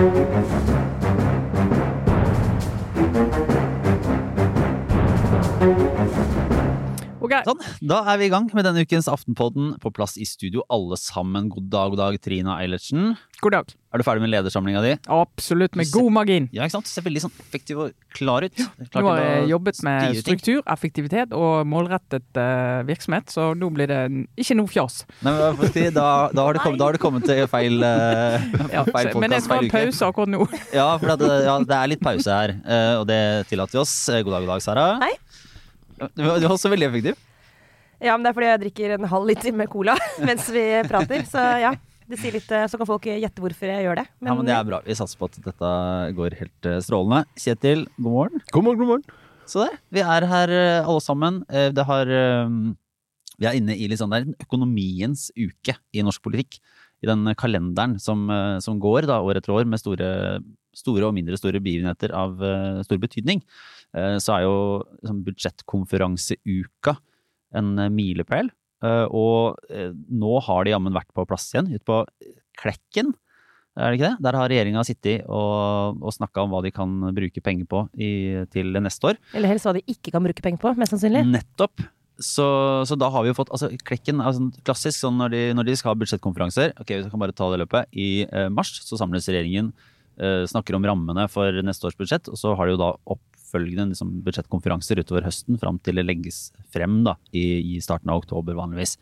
Música Ok, Sånn, da er vi i gang med denne ukens Aftenpodden. På plass i studio alle sammen. God dag, god dag, Trina Eilertsen. god dag. Er du ferdig med ledersamlinga di? Absolutt, med god margin. Ja, ikke sant? Ser veldig sånn effektiv og klar ut. Klar Nå har jeg jobbet med struktur, effektivitet og målrettet uh, virksomhet, så nå blir det ikke noe fjas. Nei, men faktisk, da, da, har kommet, da har det kommet til feil, uh, Ja, feil så- men jeg skal ha en pause akkurat nå. Ja, for det, ja, det er litt pause her, uh, og det tillater vi oss. God dag, god dag, Sara. Hei. Du, du er også veldig effektiv. Ja, men det er fordi jeg drikker en halv liter med cola mens vi prater. Så ja, det sier litt, eh, så kan folk gjette hvorfor jeg gjør det. ja, men det er bra. Vi satser på at dette går helt eh, strålende. Kjetil, god morgen. God morgen, god morgen. Så der. Vi er her eh, alle sammen. Det har Vi er inne i litt sånn Det er en økonomiens uke i norsk politikk. I den kalenderen som, som går da, år etter år med store, store og mindre store begivenheter av stor betydning, så er jo budsjettkonferanseuka budsjettkonferanseuka en eh, milepæl. Eh, og eh, nå har de jammen vært på plass igjen, ute på Klekken. Er det ikke det? Der har regjeringa sittet og, og snakka om hva de kan bruke penger på i, til neste år. Eller helst hva de ikke kan bruke penger på, mest sannsynlig. Nettopp. Så, så da har vi jo fått altså Klekken sånn klassisk sånn når de, når de skal ha budsjettkonferanser. Ok, vi kan bare ta det løpet. I eh, mars så samles regjeringen, eh, snakker om rammene for neste års budsjett, og så har de jo da oppfølgende liksom, budsjettkonferanser utover høsten fram til det legges frem da, i, i starten av oktober vanligvis.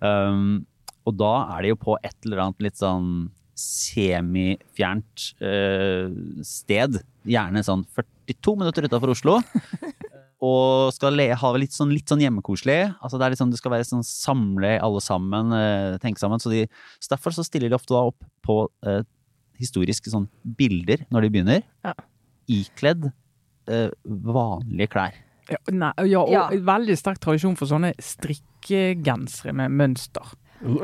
Um, og da er det jo på et eller annet litt sånn semifjernt uh, sted, gjerne sånn 42 minutter utafor Oslo og skal le, ha det litt sånn, litt sånn hjemmekoselig. Altså det, er sånn, det skal være sånn samle alle sammen, eh, tenke sammen. Så, de, så derfor så stiller de ofte opp på eh, historiske sånn bilder når de begynner. Ja. Ikledd eh, vanlige klær. Ja, nei, ja, og Ja. veldig sterk tradisjon for sånne strikkegensere med mønster.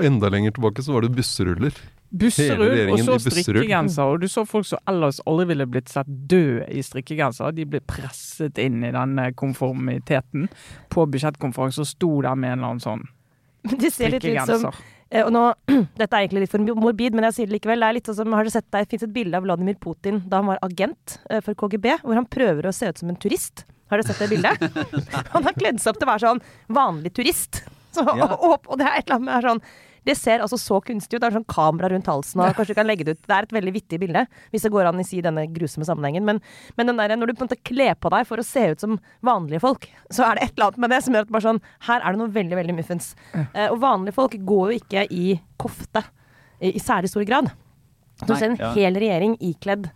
Enda lenger tilbake så var det busseruller. Busserull, og så strikkegenser. Og du så folk som ellers aldri ville blitt sett døde i strikkegenser. De ble presset inn i denne konformiteten på budsjettkonferanse og sto der med en eller annen sånn strikkegenser. Eh, Og nå, Dette er egentlig litt for morbid, men jeg sier det likevel. Det er litt sånn som, har du sett Det fins et bilde av Vladimir Putin da han var agent eh, for KGB, hvor han prøver å se ut som en turist. Har dere sett det bildet? han har kledd seg opp til å være sånn vanlig turist. Så, Ja. og, og, og det er et eller annet med sånn det ser altså så kunstig ut. Det er sånn kamera rundt halsen. og kanskje du kan legge Det ut. Det er et veldig vittig bilde, hvis det går an i si denne grusomme sammenhengen. Men, men den der, når du på en måte kler på deg for å se ut som vanlige folk, så er det et eller annet med det som gjør at bare sånn, her er det noe veldig veldig muffens. Eh, og vanlige folk går jo ikke i kofte i, i særlig stor grad. Så du ser en ja. hel regjering ikledd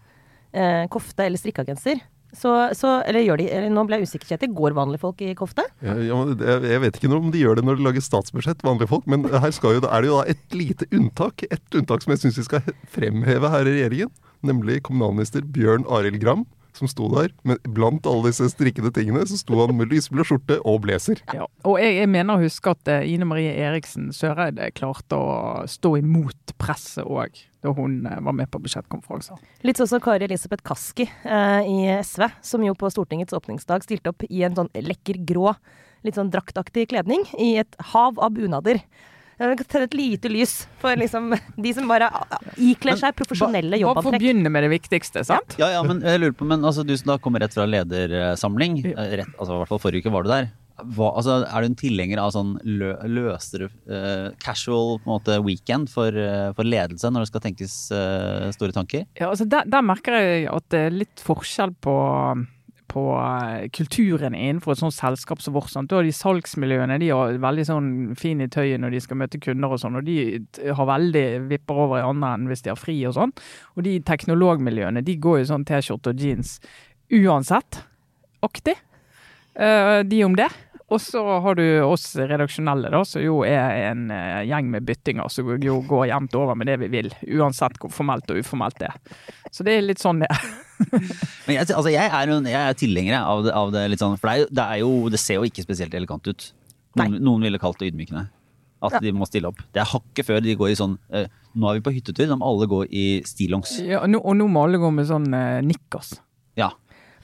eh, kofte eller strikkegenser. Så, så, eller gjør de eller Nå ble jeg usikker, Kjetil. Går vanlige folk i kofte? Ja, ja, jeg vet ikke noe om de gjør det når de lager statsbudsjett, vanlige folk, men her jo, er det jo da et lite unntak. Et unntak som jeg syns vi skal fremheve her i regjeringen. Nemlig kommunalminister Bjørn Arild Gram, som sto der. Men blant alle disse strikkede tingene, så sto han med lysblå skjorte og blazer. Ja. Og jeg, jeg mener å huske at eh, Ine Marie Eriksen Søreide klarte å stå imot presset òg, da hun eh, var med på budsjettkonferanser. Litt sånn som Kari Elisabeth Kaski eh, i SV, som jo på Stortingets åpningsdag stilte opp i en sånn lekker grå, litt sånn draktaktig kledning i et hav av bunader. Tenne et lite lys for liksom de som bare ikler seg profesjonelle Bare få jobbantrekk. begynne med det viktigste, sant? Ja, ja, men jeg lurer på, men altså, du som da kommer rett fra ledersamling, eh, rett, altså i hvert fall forrige uke var du der. Hva, altså, er du en tilhenger av sånn lø, løsere, uh, casual på en måte, weekend for, uh, for ledelse når det skal tenkes uh, store tanker? Ja, altså der, der merker jeg at det er litt forskjell på, på eh, kulturen innenfor et sånt selskap som vårt. Sant? Da de salgsmiljøene de er veldig sånn fin i tøyet når de skal møte kunder og sånn, og de har veldig vipper over i andre enden hvis de har fri og sånn. Og de teknologmiljøene de går i sånn T-skjorte og jeans uansett. Aktig. Uh, de om det. Og så har du oss redaksjonelle, da, som jo er en eh, gjeng med byttinger som jo går jevnt over med det vi vil. Uansett hvor formelt og uformelt det er. Så det er litt sånn det er. Men jeg, altså, jeg, er, jeg er tilhenger av av det litt sånn, for det, er det, er jo, det ser jo ikke spesielt elegant ut. Noen, noen ville kalt det ydmykende. At de må stille opp. Det er hakket før de går i sånn uh, Nå er vi på hyttetur, da må alle gå i stillongs. Ja, og, nå, og nå må alle gå med sånn uh, nikkers. Ja.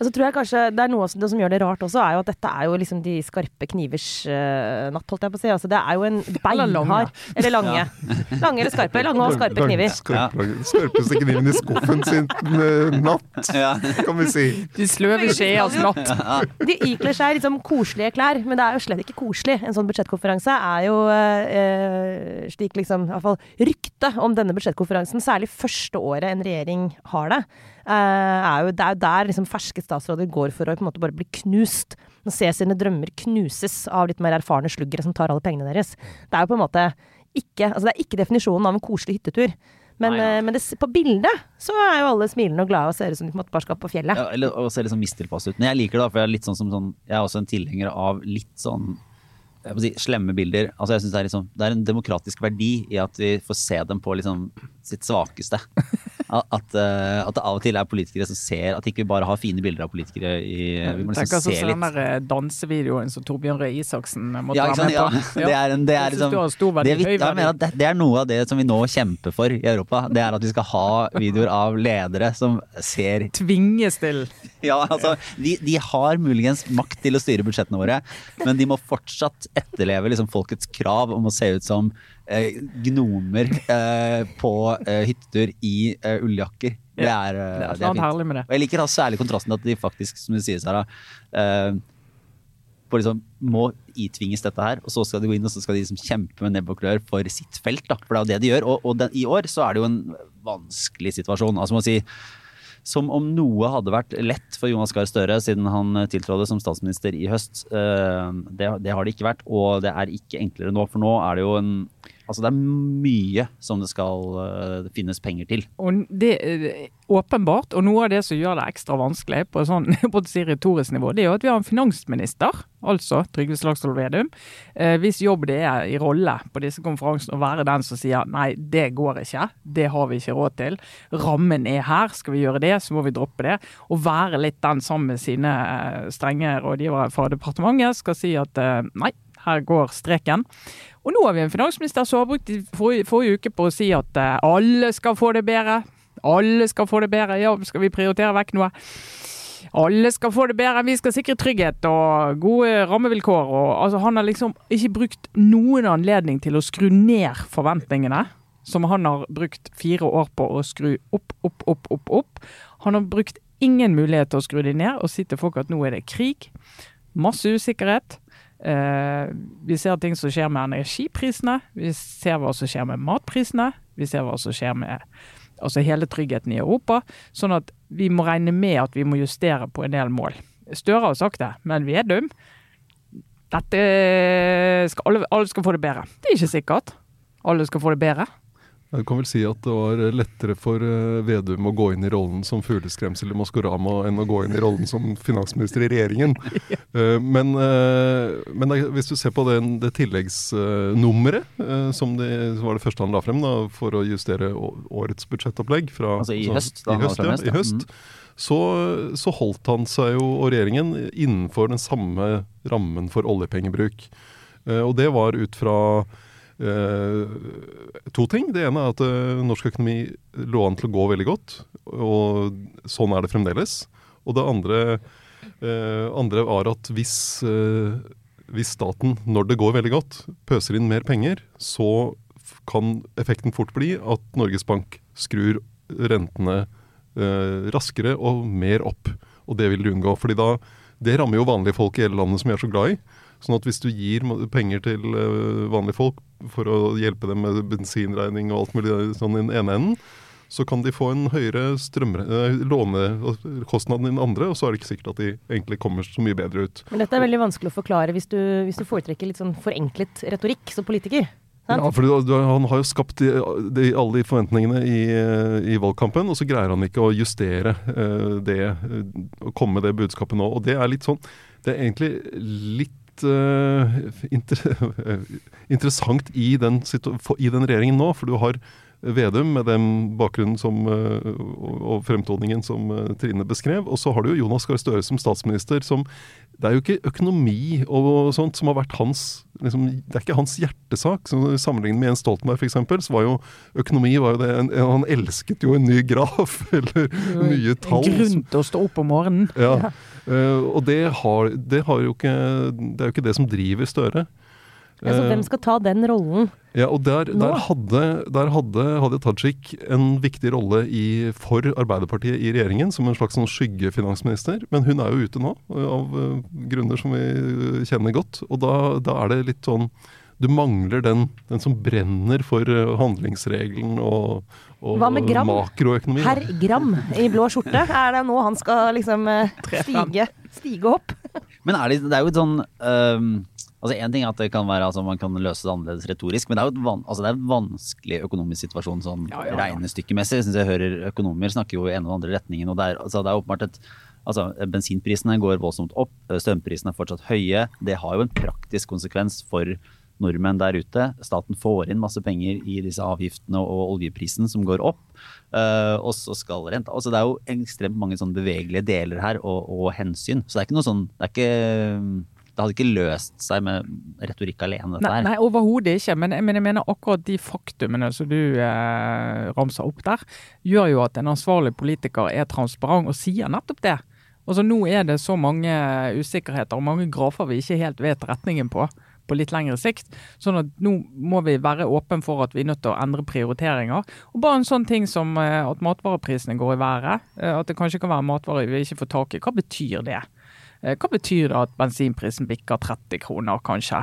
Og så tror jeg kanskje det er noe som, det som gjør det rart også, er jo at dette er jo liksom de skarpe knivers uh, natt, holdt jeg på å si. Altså det er jo en beinhard Eller lange. Lange eller skarpe. Lange og skarpe kniver. Skarpe, Skarpeste kniven i skuffen sin eh, natt, Ja. kan vi si. De sløve skjeas natt. De ikler seg liksom koselige klær, men det er jo slett ikke koselig. En sånn budsjettkonferanse er jo eh, slik liksom iallfall ryktet om denne budsjettkonferansen, særlig første året en regjering har det, er jo, det er jo der liksom ferske statsråder går for å på en måte bare bli knust. Å se sine drømmer knuses av litt mer erfarne sluggere som tar alle pengene deres. Det er jo på en måte ikke, altså det er ikke definisjonen av en koselig hyttetur. Men, Nei, ja. eh, men det, på bildet så er jo alle smilende og glade og ser ut som de bare skal på fjellet. Ja, eller og ser litt sånn mistilpasset ut. Men jeg liker det, da, for jeg er sånn som sånn Jeg er også en tilhenger av litt sånn si, slemme bilder. Altså jeg synes det, er sånn- det er en demokratisk verdi i at vi får se dem på liksom sitt svakeste. At, at, eh, at det av og til er politikere som ser At ikke vi bare har fine bilder av politikere i Vi må liksom se litt. der eh, dansevideoen som Torbjørn Røe Isaksen måtte Ja, være med på. det er, en, det er liksom du har stor verdi, det, jeg mener at det, det er noe av det som vi nå kjemper for i Europa. Det er at vi skal ha videoer av ledere som ser Tvinges til. Ja, altså, de, de har muligens makt til å styre budsjettene våre, men de må fortsatt etterleve liksom, folkets krav om å se ut som eh, gnomer eh, på eh, hyttetur i eh, ulljakker. Det er, eh, Det er det er noe fint. med det. Og jeg liker da særlig kontrasten at de faktisk, som du sier, Sara, eh, på liksom, må itvinges dette her, og så skal de gå inn og så skal de liksom kjempe med nebb og klør for sitt felt. Da. For det er jo det de gjør. Og, og den, i år så er det jo en vanskelig situasjon. Altså må si, som om noe hadde vært lett for Jonas Gahr Støre siden han tiltrådte som statsminister i høst. Eh, Det, det har det ikke vært, og det er ikke enklere nå. For nå er det jo en Altså det er mye som det skal uh, finnes penger til. Og det er åpenbart, og noe av det som gjør det ekstra vanskelig på sånn på et retorisk nivå, det er jo at vi har en finansminister, altså Trygve Slagsvold Vedum, eh, hvis jobb det er i rolle på disse konferansene å være den som sier nei, det går ikke, det har vi ikke råd til, rammen er her, skal vi gjøre det, så må vi droppe det. Og være litt den sammen med sine eh, strenge rådgivere fra departementet skal si at eh, nei, her går streken. Og nå har vi en finansminister som har brukt forrige, forrige uke på å si at eh, alle skal få det bedre. Alle skal få det bedre. Ja, skal vi prioritere vekk noe? Alle skal få det bedre. Vi skal sikre trygghet og gode rammevilkår. Og, altså, han har liksom ikke brukt noen anledning til å skru ned forventningene, som han har brukt fire år på å skru opp, opp, opp, opp. opp. Han har brukt ingen mulighet til å skru de ned og si til folk at nå er det krig. Masse usikkerhet. Eh, vi ser ting som skjer med energiprisene, vi ser hva som skjer med matprisene, vi ser hva som skjer med altså hele tryggheten i Europa. Sånn at vi må regne med at vi må justere på en del mål. Støre har sagt det, men Vedum dette skal alle, alle skal få det bedre. Det er ikke sikkert. Alle skal få det bedre. Jeg kan vel si at det var lettere for eh, Vedum å gå inn i rollen som fugleskremsel i Maskorama enn å gå inn i rollen som finansminister i regjeringen. Eh, Men, eh, men hvis du ser på den, det tilleggsnummeret, som, det, som var det første han la frem da, for å justere årets budsjettopplegg fra, Altså i så- høst, da i høst, ja, i høst Mm. så, så holdt han seg jo, og regjeringen, innenfor den samme rammen for oljepengebruk. Og det var ut fra to ting. Det ene er at eh, norsk økonomi lå an til å gå veldig godt, og sånn er det fremdeles. Og det andre, eh, andre var at hvis, eh, hvis staten, når det går veldig godt, pøser inn mer penger, så kan effekten fort bli at Norges Bank skrur rentene eh, raskere og mer opp. Og det vil du unngå. fordi da, det rammer jo vanlige folk i hele landet som vi er så glad i. Sånn at hvis du gir penger til eh, vanlige folk for å hjelpe dem med bensinregning og alt mulig sånn i den ene enden, så kan de få en høyere eh, lånekostnad enn andre, og så er det ikke sikkert at de egentlig kommer så mye bedre ut. Men dette er veldig vanskelig å forklare hvis du, hvis du foretrekker litt sånn forenklet retorikk som politiker. Sant? Ja, for Han har jo skapt de, de, alle de forventningene i, eh, i valgkampen, og så greier han ikke å justere eh, det eh, og komme med det budskapet nå. Og det er litt sånn Det er egentlig litt eh, inter, interessant i den, i den regjeringen nå, for du har Vedum med den bakgrunnen som, eh, og, fremtoningen som eh, Trine beskrev. Og så har du jo Jonas Gahr Støre som statsminister, som Det er jo ikke økonomi og sånt som har vært hans liksom, Det er ikke hans hjertesak. Sammenlignet med Jens Stoltenberg f.eks., så var jo økonomi var jo det, en, Han elsket jo en ny graf, eller nye tall. En grunn til å stå opp om morgenen. Ja. Uh, og det har, det har jo ikke Det er jo ikke det som driver Støre. Altså, hvem skal ta den rollen? Ja, og der, der, hadde, der hadde Hadia Tajik en viktig rolle i, for Arbeiderpartiet i regjeringen, som en slags sånn skyggefinansminister. Men hun er jo ute nå, av uh, grunner som vi kjenner godt. Og da, da, er det litt sånn Du mangler den, den som brenner for uh, handlingsregelen og, og Hva med Gram? makroøkonomi. Herr Gram i blå skjorte. Er det nå han skal liksom stige, stige opp? Men er det, det er jo et sånn um Altså en ting er at det kan være, altså Man kan løse det annerledes retorisk, men det er jo van, altså det en vanskelig økonomisk situasjon sånn ja, ja, ja. regnestykkemessig. Jeg synes jeg hører Økonomer snakker jo i en og andre retningen. og Det er, altså det er åpenbart et altså Bensinprisene går voldsomt opp, strømprisene er fortsatt høye. Det har jo en praktisk konsekvens for nordmenn der ute. Staten får inn masse penger i disse avgiftene og oljeprisen som går opp. Uh, og så skal renta altså Det er jo ekstremt mange sånn bevegelige deler her og, og, hensyn. Så det er ikke noe sånn det er ikke det hadde ikke løst seg med retorikk alene. Dette nei, nei overhodet ikke. Men, men, jeg mener akkurat de faktumene som du eh, ramser opp der, gjør jo at en ansvarlig politiker er transparent og sier nettopp det. Altså Nå er det så mange usikkerheter og mange grafer vi ikke helt vet retningen på på litt lengre sikt. Sånn at nå må vi være åpen for at vi er nødt til å endre prioriteringer. Og bare en sånn ting som eh, at matvareprisene går i været. Eh, at det kanskje kan være matvarer vi ikke får tak i. Hva betyr det? Eh, hva betyr det at bensinprisen bikker 30 kroner, kanskje?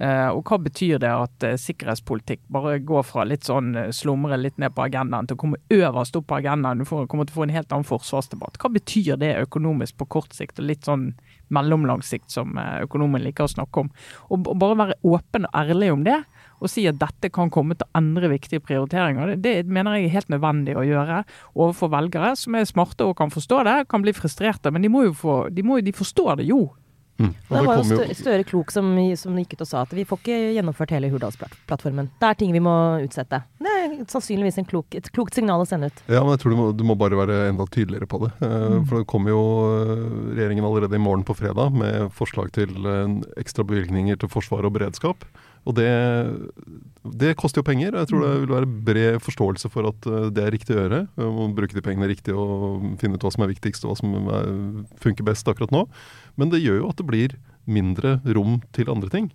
Eh, og hva betyr det at eh, sikkerhetspolitikk bare går fra litt sånn slumre litt ned på agendaen til å komme øverst opp på agendaen? Du kommer til å få en helt annen forsvarsdebatt. Hva betyr det økonomisk på kort sikt, og litt sånn mellomlang sikt, som økonomen liker å snakke om? Og bare være åpen og ærlig om det, og si at dette kan komme til å endre viktige prioriteringer. Det, det, mener jeg er helt nødvendig å gjøre overfor velgere som er smarte og kan forstå det, kan bli frustrerte. Men de, må jo få, de, må, de forstår det jo. Mm. Det var jo Støre, Klok som, som, gikk ut og sa at vi får ikke gjennomført hele Hurdalsplattformen. Det er ting vi må utsette. Det er sannsynligvis klok, et klokt signal å sende ut. Ja, men jeg tror du må, du må bare være enda tydeligere på det. Uh, mm. For det kommer jo uh, regjeringen allerede i morgen på fredag med forslag til uh, ekstra bevilgninger til forsvar og beredskap. Og det, det, koster jo penger, og jeg tror det vil være bred forståelse for at eh, det er riktig å gjøre. Å bruke de pengene riktig og finne ut hva som er viktigst og hva som er, funker best akkurat nå. Men det gjør jo at det blir mindre rom til andre ting.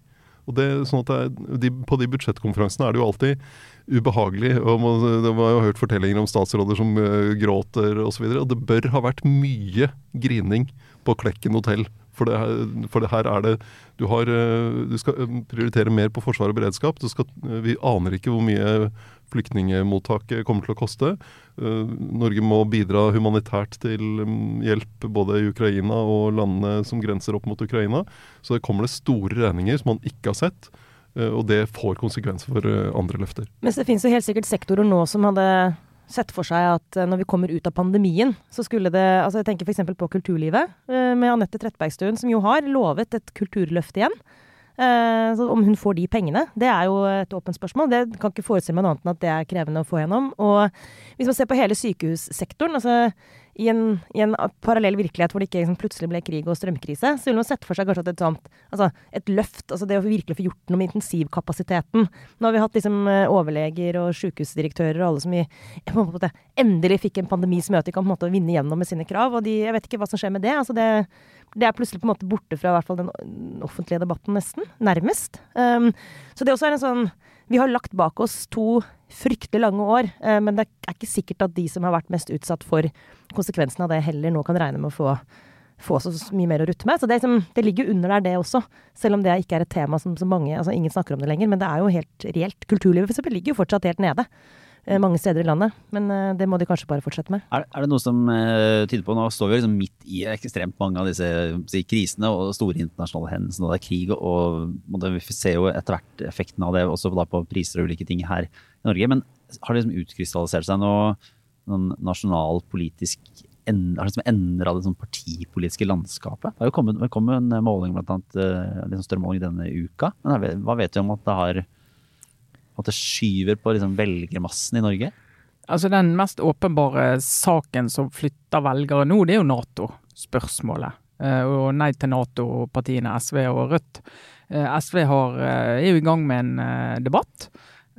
Og det, sånn at er, de, På de budsjettkonferansene er det jo alltid ubehagelig. og man, det har jo hørt fortellinger om statsråder som uh, gråter osv. Og, så og det bør ha vært mye grining på Klekken hotell for det, for det, her er det du, har, eh, du skal eh, prioritere mer på forsvar og beredskap. Skal, eh, vi aner ikke hvor mye flyktningmottaket kommer til å koste. Norge må bidra humanitært til mm, hjelp både i Ukraina og landene som grenser opp mot Ukraina. Så det kommer det store regninger som man ikke har sett. Og det får konsekvenser for andre løfter. Mens det finnes jo helt sikkert sektorer nå som hadde sett for seg at eh, når vi kommer ut av pandemien, så skulle det altså Jeg tenker f.eks. på kulturlivet, eh, med Anette Trettebergstuen, som jo har lovet et kulturløft igjen. Eh, så om hun får de pengene, det er jo et åpent spørsmål. Det kan ikke forestille meg noe annet enn at det er krevende å få gjennom. Og hvis man ser på hele sykehussektoren, altså i en, i en, parallell virkelighet hvor det ikke liksom, plutselig ble krig og strømkrise, så ville man sett for seg kanskje at et sånt altså et løft, altså det å virkelig få gjort noe med intensivkapasiteten. Nå har vi hatt liksom eh, overleger og sykehusdirektører og alle som i, på en måte, endelig fikk en pandemi som gjør at de kan på en måte vinne gjennom med sine krav. Og de, jeg vet ikke hva som skjer med det. altså det det er plutselig på en måte borte fra hvert fall den offentlige debatten, nesten. Nærmest. Um, så det også er en sånn Vi har lagt bak oss to fryktelig lange år, uh, men det er ikke sikkert at de som har vært mest utsatt for konsekvensen av det heller nå kan regne med å få, få så mye mer å rutte med. Så det, liksom, det, ligger under der, det også. Selv om det ikke er et tema som, som mange altså Ingen snakker om det lenger, men det er jo helt reelt. Kulturlivet ligger jo fortsatt helt nede eh, mange steder i landet. Men uh, det må de kanskje bare fortsette med. Er, er det noe som uh, tyder på Nå står vi liksom midt i ekstremt mange av disse si, krisene og store internasjonale hendelser. Det er krig, og, og vi ser jo etter hvert effekten av det også på priser og ulike ting her i Norge. Men har det liksom utkrystallisert seg noe noen nasjonalpolitisk har liksom endra det sånn partipolitiske landskapet. Det har jo kommet, det kom en måling, blant annet, liksom større måling denne uka. Men hva vet vi om at det har en måte skyver på liksom velgermassen i Norge? Altså Den mest åpenbare saken som flytter velgere nå, det er jo Nato-spørsmålet. Eh, og nei til Nato-partiene SV og Rødt. Eh, SV har, eh, er jo i gang med en debatt.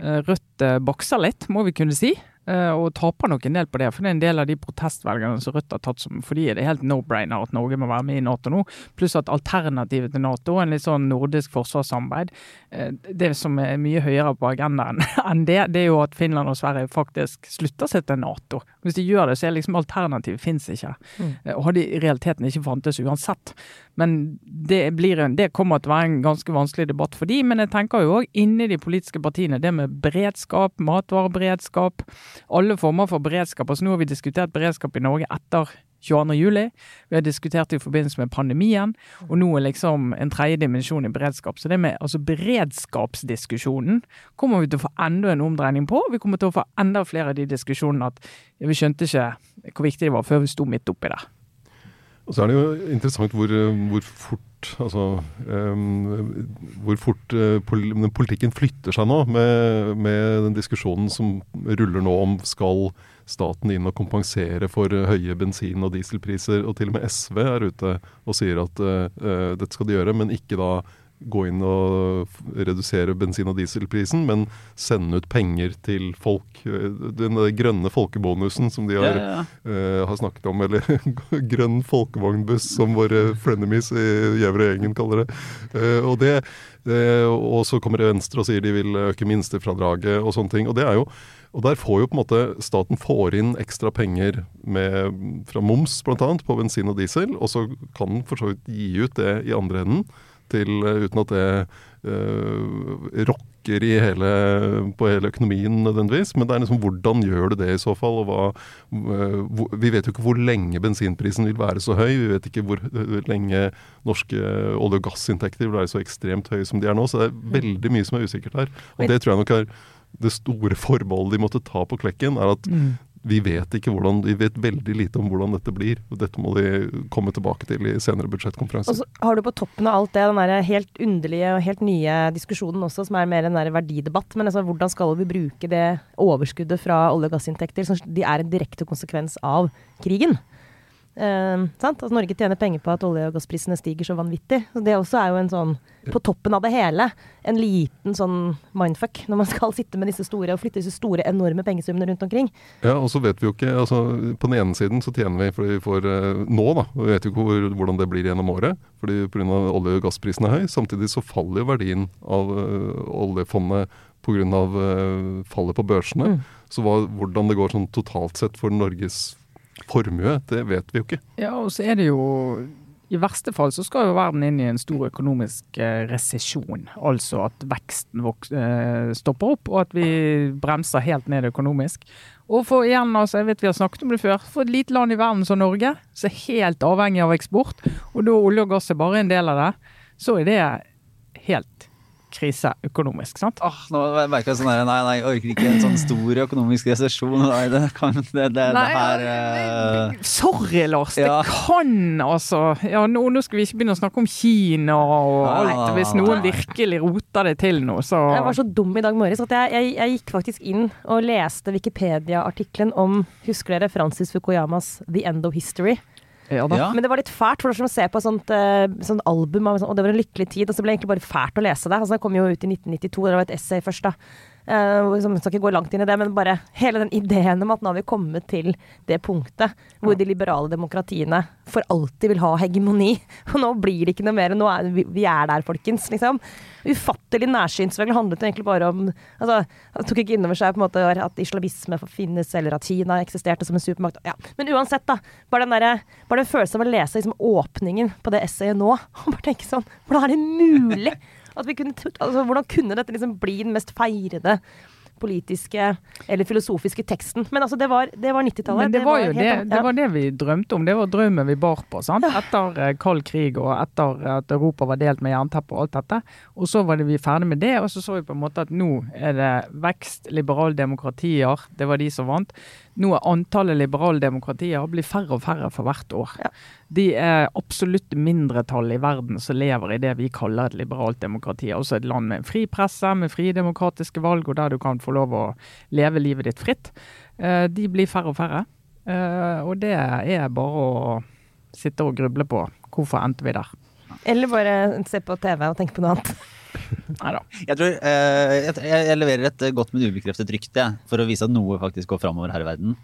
Rødt bokser litt, må vi kunne si. Eh, og taper nok en del på det. For det er en del av de protestvelgerne som Rødt har tatt som For de er det helt no-brainer at Norge må være med i Nato nå. Pluss at alternativet til Nato, en litt sånn nordisk forsvarssamarbeid, eh, det som er mye høyere på agendaen enn det, det er jo at Finland og Sverige faktisk slutter seg til Nato. Hvis de gjør det, så er liksom alternativet fins ikke. Mm. Eh, og hadde i realiteten ikke fantes uansett. Men det, blir en, det kommer til å være en ganske vanskelig debatt for de, men jeg tenker jo òg inni de politiske partiene, det med beredskap, matvareberedskap alle former for beredskap. Altså Nå har vi diskutert beredskap i Norge etter 22.07. Vi har diskutert det i forbindelse med pandemien, og nå er liksom en tredje dimensjon i beredskap. Så det med altså beredskapsdiskusjonen kommer vi til å få enda en omdreining på. Vi kommer til å få enda flere av de diskusjonene at vi skjønte ikke hvor viktig det var før vi sto midt oppi det. Og så er det jo interessant hvor, hvor fort altså, um, hvor fort uh, politikken flytter seg nå, med, med, den diskusjonen som ruller nå om skal staten inn og kompensere for uh, høye bensin- og dieselpriser. Og til og med SV er ute og sier at uh, dette skal de gjøre, men ikke da gå inn og redusere bensin- og dieselprisen, men sende ut penger til folk. Den grønne folkebonusen som de har, ja, ja. Uh, har snakket om, eller grønn folkevognbuss, som våre frenemies i Gjæverøy-gjengen kaller det. Uh, og, det uh, og så kommer Venstre og sier de vil øke minstefradraget og sånne ting. Og det er jo og der får jo på en måte staten får inn ekstra penger med, fra moms bl.a. på bensin og diesel, og så kan den for så vidt gi ut det i andre enden til eh, uten at det øh, rokker i hele, på hele økonomien nødvendigvis. Men det er liksom hvordan gjør du det i så fall? og hva, øh, Vi vet jo ikke hvor lenge bensinprisen vil være så høy. Vi vet ikke hvor lenge norske olje- og gassinntekter vil være så ekstremt høye som de er nå. Så det er veldig mye som er usikkert her. Og det tror jeg nok er det store formålet de måtte ta på klekken, er at mm vi vet ikke hvordan, vi vet veldig lite om hvordan dette blir. og Dette må de komme tilbake til i senere budsjettkonferanser. Og så har du på toppen av alt det den der helt underlige og helt nye diskusjonen også, som er mer en der verdidebatt. Men altså, hvordan skal vi bruke det overskuddet fra olje- og gassinntekter, som de er en direkte konsekvens av krigen? Uh, Altså, Norge tjener penger på at olje- og gassprisene stiger så vanvittig. Så det også er jo en sånn, på toppen av det hele, en liten sånn mindfuck når man skal sitte med disse store og flytte disse store, enorme pengesummene rundt omkring. Ja, og så vet vi jo ikke altså På den ene siden så tjener vi fordi vi får uh, nå, da. Vi vet jo ikke hvor, hvordan det blir gjennom året, fordi pga. olje- og gassprisen er høy. Samtidig så faller jo verdien av uh, oljefondet pga. Uh, fallet på børsene. Mm. Så hva, hvordan det går sånn totalt sett for Norges formue, det vet vi jo ikke. Ja, og så er det jo i verste fall så skal jo verden inn i en stor økonomisk eh, resesjon. Altså at veksten eh, stopper opp, og at vi bremser helt ned økonomisk. Og for igjen, altså, jeg vet vi har snakket om det før, for et lite land i verden som Norge, som er helt avhengig av eksport, og da olje og gass er bare en del av det, så er det helt krise økonomisk, sant? Åh, nå merker jeg sånn her, nei, nei, jeg orker ikke en sånn stor økonomisk resesjon. Nei, det kan det, det, nei, det her uh... Sorry, Lars. Ja. Det kan altså Ja, nå, nå, skal vi ikke begynne å snakke om Kina og alt. Hvis noen virkelig roter det til nå, så Jeg var så dum i dag morges at jeg, jeg, jeg gikk faktisk inn og leste Wikipedia-artikkelen om Husker dere Francis Fukuyamas The End of History? Ja, Men det var litt fælt, for det var som å se på et sånt, uh, sånt album, og det var en lykkelig tid. Og så ble det egentlig bare fælt å lese det. Altså, det kom jo ut i 1992, det var et essay først, da. Uh, jeg skal ikke gå langt inn i det, men bare hele den ideen om at nå har vi kommet til det punktet hvor de liberale demokratiene for alltid vil ha hegemoni. Og nå blir det ikke noe mer. Nå er, vi, vi er der, folkens. liksom. Ufattelig nærsynt. Det handlet egentlig bare om altså, Han tok ikke inn over seg på en måte at islamisme finnes, eller at Kina eksisterte som en supermakt. Ja. Men uansett, da. Bare den, der, bare den følelsen av å lese liksom, åpningen på det essayet nå, og bare tenke sånn Hvordan er det mulig? Kunne, altså, hvordan kunne dette liksom bli den mest feirede politiske eller filosofiske teksten. Men altså, det var, var 90-tallet. Det, det var jo helt det, det var det vi drømte om. Det var drømmen vi bar på. sant? Etter eh, kald krig og etter at Europa var delt med jernteppe og alt dette. Og så var det vi ferdig med det, og så så vi på en måte at nå er det vekst, liberale demokratier. Det var de som vant. Nå er antallet liberale demokratier blir færre og færre for hvert år. Ja. De er absolutt mindretallet i verden som lever i det vi kaller et liberalt demokrati. Altså et land med en fri presse, med frie demokratiske valg, og der du kan få lov å leve livet ditt fritt. Eh, De blir færre og færre. Eh, Og det er bare å sitte og gruble på. Hvorfor endte vi der? Eller bare se på TV og tenke på noe annet. Neida. Jeg tror eh, jeg, jeg leverer et godt, men ubekreftet rykte for å vise at noe faktisk går framover her i verden.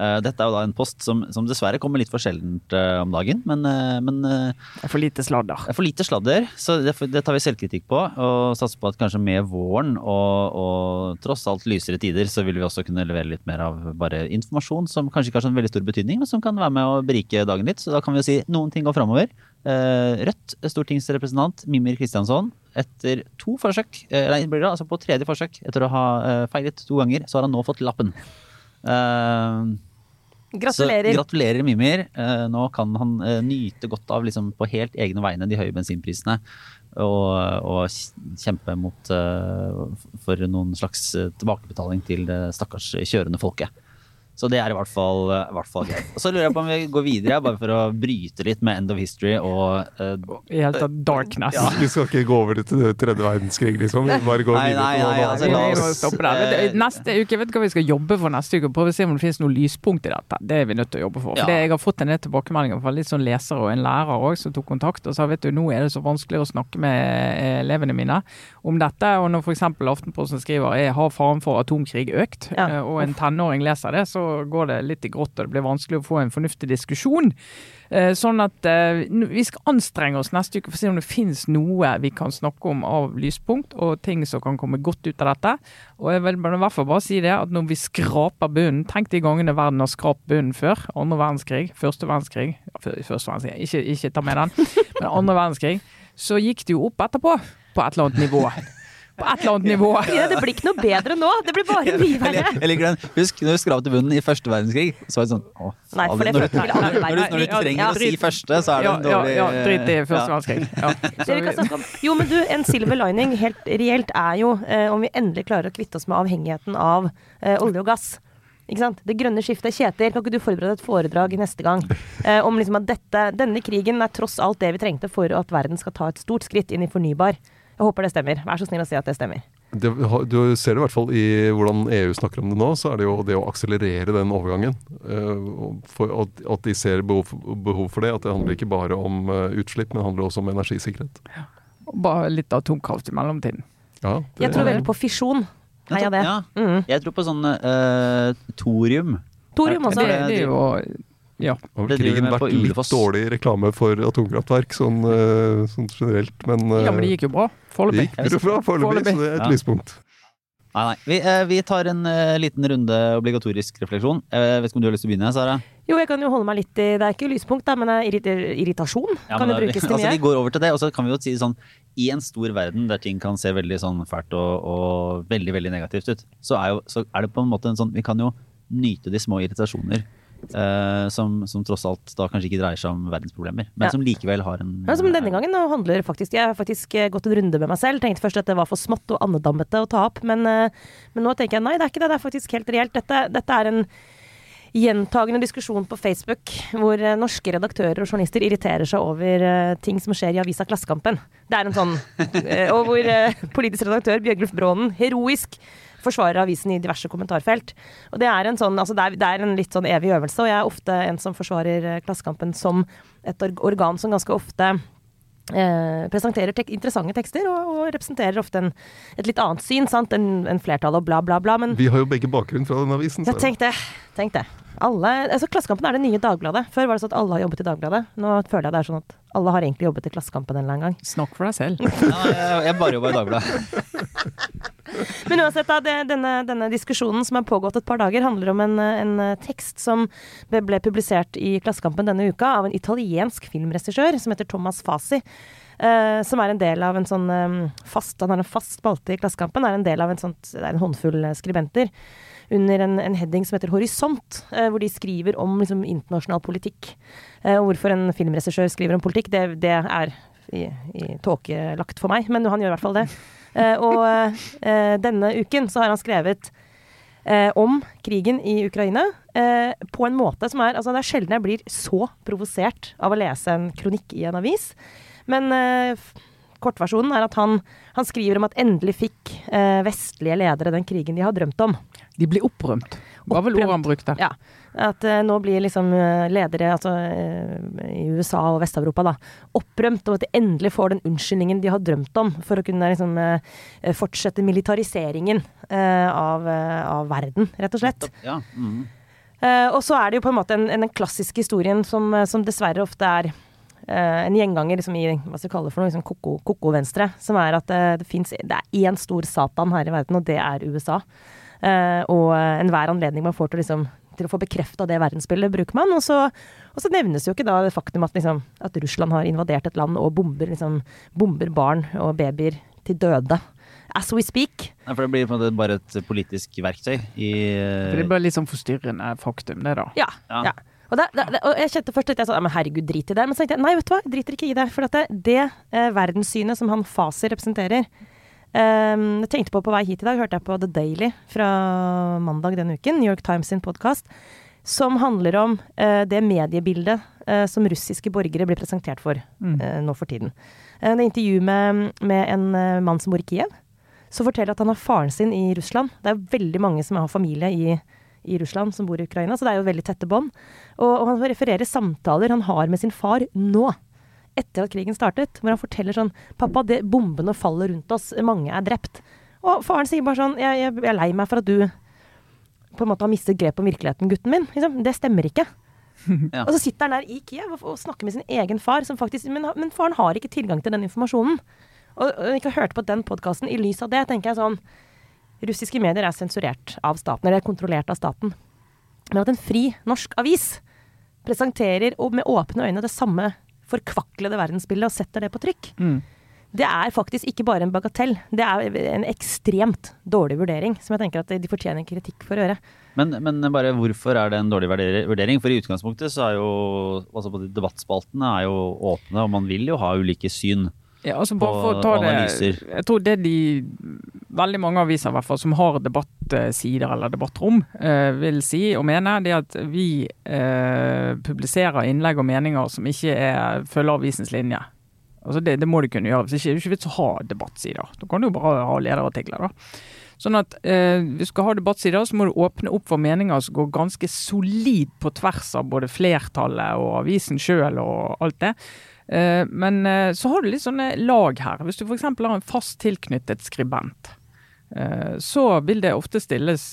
Eh, dette er jo da en post som, som dessverre kommer litt for sjeldent eh, om dagen, men, eh, men Det er for lite sladder. det er for lite sladder, så det, det tar vi selvkritikk på. Og satser på at kanskje med våren og, og tross alt lysere tider, så vil vi også kunne levere litt mer av bare informasjon som kanskje ikke har sånn veldig stor betydning, men som kan være med å berike dagen litt. Så da kan vi jo si noen ting går framover. Rødt stortingsrepresentant Mimir Kristiansson, etter to forsøk, nei, altså på tredje forsøk, etter å ha feilet to ganger, så har han nå fått lappen. Eh, Gratulerer. så gratulerer, Mimir. Eh, nå kan han eh, nyte godt av liksom, på helt egne vegne de høye bensinprisene. Og, og kjempe mot eh, for noen slags eh, tilbakebetaling til det stakkars kjørende folket. Så det er i hvert fall, eh, i hvert fall greit. Så lurer jeg på om vi går videre, bare for å bryte litt med End of History og uh, I helt tatt darkness. Vi skal ikke gå over til tredje verdenskrig, liksom. Vi bare går Nei, videre nei, nei, altså, la oss, du, Neste uke vet du hva vi skal jobbe for neste uke? Prøve å se om det finnes noe lyspunkt i dette. Det er vi nødt til å jobbe for. Ja. Det, Jeg har fått en del tilbakemeldinger fra litt sånn lesere og en lærer òg som tok kontakt og sa vet du, nå er det så vanskelig å snakke med eh, elevene mine om dette. Og når f.eks. Aftenposten skriver er har faren for atomkrig økt, Ja. og en tenåring leser det, så går det litt i grått og det blir vanskelig å få en fornuftig diskusjon. Eh, Sånn at eh, vi skal anstrenge oss neste uke for å se om det finnes noe vi kan snakke om av lyspunkt, og ting som kan komme godt ut av dette. Og jeg vil i hvert fall bare si det, at når vi skraper bunnen Tenk de gangene verden har skrapt bunnen før. Andre verdenskrig, første verdenskrig Første verdenskrig, ikke, ikke ta med den. Men andre verdenskrig. Så gikk det jo opp etterpå, på et eller annet nivå. På et eller annet nivå. Ja, det blir ikke noe bedre nå. Det blir bare mye verre. jeg liker den. Husk når du skrapte bunnen i første verdenskrig. Så var det sånn å, Nei, for det når, du, når, du, når du Ja, trenger å si første, så er det Ja, en dårlig ja, drit i første verdenskrig. Ja. Vi kan snakke om. Jo, men du, en silver lining helt reelt er jo eh, om vi endelig klarer å kvitte oss med avhengigheten av eh, olje og gass. Ikke sant? Det grønne skiftet. Kjetil, kan ikke du forberede et foredrag neste gang eh, om liksom at dette, denne krigen er tross alt det vi trengte for at verden skal ta et stort skritt inn i fornybar. Jeg håper det stemmer. Vær så snill å si at det stemmer. Det, du ser det i hvert fall i hvordan EU snakker om det nå, så er det jo det å akselerere den overgangen. eh, for at, at de ser behov, behov for det. At det handler ikke bare om eh, utslipp, men det handler også om energisikkerhet. Bare litt atomkraft i mellomtiden. Ja, det, Jeg tror veldig på fisjon. Heia det. Ja, Mm. jeg tror på sånn uh, thorium. Thorium Det, også. det er jo Ja. har det vel krigen vært litt dårlig reklame for atomkraftverk sånn, eh, sånn generelt, men, eh, ja, men det gikk jo bra. det gikk jo bra foreløpig, så det er et Ja. lyspunkt. Nei, nei. Vi, eh, vi tar en eh, liten runde obligatorisk refleksjon. Jeg vet ikke om du har lyst til å begynne, Sara? Jo, jeg kan jo holde meg litt i Det er ikke lyspunkt, da, men eh, irritasjon Ja, kan men jo brukes til altså, mye. Vi går over til det, og så kan vi jo si sånn I en stor verden der ting kan se veldig sånn fælt og, og veldig veldig negativt ut, så er, jo, så er det på en måte en sånn Vi kan jo nyte de små irritasjoner. Eh, som, som tross alt da kanskje ikke dreier seg om verdensproblemer, men Ja. som likevel har en Ja, som denne gangen handler faktisk Jeg har faktisk eh, gått en runde med meg selv. Tenkte først at det var for smått og andedammete å ta opp, men, eh, men nå tenker jeg nei, det er ikke det. Det er faktisk helt reelt. Dette, dette er en gjentagende diskusjon på Facebook hvor eh, norske redaktører og journalister irriterer seg over eh, ting som skjer i avisa Klassekampen. Det er en sånn eh, Og hvor eh, politisk redaktør Bjørgulf Brånen heroisk forsvarer avisen i diverse kommentarfelt. Og det er en sånn, altså det er, det er en litt sånn evig øvelse, og jeg er ofte en som forsvarer eh, Klassekampen som et organ som ganske ofte eh, presenterer tek interessante tekster og, og representerer ofte en, et litt annet syn sant, enn en flertallet og bla, bla, bla. Men Vi har jo begge bakgrunn fra den avisen. ja, tenk det. Tenk det. Alle, altså Klassekampen er det nye Dagbladet. Før var det sånn at alle har jobbet i Dagbladet. Nå føler jeg det er sånn at alle har egentlig jobbet i Klassekampen en eller annen gang. Snakk for deg selv. Ja, jeg, jeg bare jobba i Dagbladet. Men uansett, da, det, denne, denne diskusjonen som har pågått et par dager, handler om en, en tekst som ble, publisert i Klassekampen denne uka av en italiensk filmregissør som heter Thomas Fasi. Uh, som er en del av en sånn um, fast Han har en fast spalte i Klassekampen. Er en del av en, sånt, det er en håndfull eh, skribenter under en, en heading som heter Horisont, eh, hvor de skriver om liksom, internasjonal politikk. Eh, og hvorfor en filmregissør skriver om politikk, det, det er i, i tåkelagt for meg, men han gjør i hvert fall det. Eh, og eh, denne uken så har han skrevet eh, om krigen i Ukraina eh, på en måte som er Altså, det er sjelden jeg blir så provosert av å lese en kronikk i en avis. Men kortversjonen er at han, han skriver om at endelig fikk eh, vestlige ledere den krigen de har drømt om. De blir opprømt. Var vel ordet han brukte. Ja. At eh, nå blir liksom eh, ledere altså, eh, i USA og Vest-Europa da, opprømt, og at de endelig får den unnskyldningen de har drømt om for å kunne liksom, eh, fortsette militariseringen eh, av, av verden, rett og slett. Ja. mhm. Eh, og så er det jo på en måte en, en, den klassiske historien som, som dessverre ofte er en gjenganger liksom i hva skal vi kalle det for noe, liksom koko- koko-venstre, som er at det finnes, Det er én stor satan her i verden, og det er USA. Uh, og enhver anledning man får til, liksom, til å få bekrefta det verdensbildet, bruker man. Og så, og så nevnes jo ikke da det faktum at, liksom, at Russland har invadert et land og bomber, liksom, bomber barn og babyer til døde. As we speak. Nei, for det blir på en måte bare et politisk verktøy i For det er bare litt sånn forstyrrende faktum, det, da. Ja. Ja. ja. Og, det, det, det, og jeg kjente først at jeg sa men herregud, drit i det. Men så tenkte jeg nei, vet du hva, jeg driter ikke i det. For at det, det eh, verdenssynet som han Fasi representerer eh, Jeg tenkte på på vei hit i dag, hørte jeg på The Daily fra mandag denne uken, New York Times sin podkast, som handler om eh, det mediebildet eh, som russiske borgere blir presentert for Mm. eh, nå for tiden. Det er intervju med, med en mann som bor i Kiev, som forteller at han har faren sin i Russland. Det er veldig mange som har familie i, i Russland som bor i Ukraina, så det er jo veldig tette bånd. Og, og han refererer samtaler han har med sin far nå, etter at krigen startet, hvor han forteller sånn 'Pappa, det, bombene faller rundt oss, mange er drept'. Og faren sier bare sånn 'Jeg, jeg, jeg er lei meg for at du på en måte har mistet grep om virkeligheten, gutten min'. Liksom, det stemmer ikke. Ja. Og så sitter han der i Kiev og, og snakker med sin egen far, som faktisk, men, men faren har ikke tilgang til den informasjonen. Og, og ikke har hørt på den podkasten. I lys av det tenker jeg sånn Russiske medier er sensurert av staten, eller er kontrollert av staten. Men at en fri norsk avis presenterer og med åpne øyne det samme forkvaklede verdensbildet og setter det på trykk, Mm. det er faktisk ikke bare en bagatell. Det er en ekstremt dårlig vurdering, som jeg tenker at de fortjener kritikk for å gjøre. Men, men bare hvorfor er det en dårlig vurdering? For i utgangspunktet så er jo altså debattspaltene er jo åpne, og man vil jo ha ulike syn. Ja, altså bare for å ta det. Jeg tror det de Veldig mange aviser i hvert fall som har debattsider eller debattrom, eh, vil si og mene, det at vi eh, publiserer innlegg og meninger som ikke er, følger avisens linje. Altså det, det må du kunne gjøre. Hvis ikke, det er ikke vits å ha debattsider. Da kan du jo bare ha lederartikler. da. Sånn at eh, Hvis du skal ha debattsider, så må du åpne opp for meninger som går ganske solid på tvers av både flertallet og avisen sjøl og alt det. Eh, men eh, så har du litt sånne lag her. Hvis du f.eks. har en fast tilknyttet skribent, eh, så vil det ofte stilles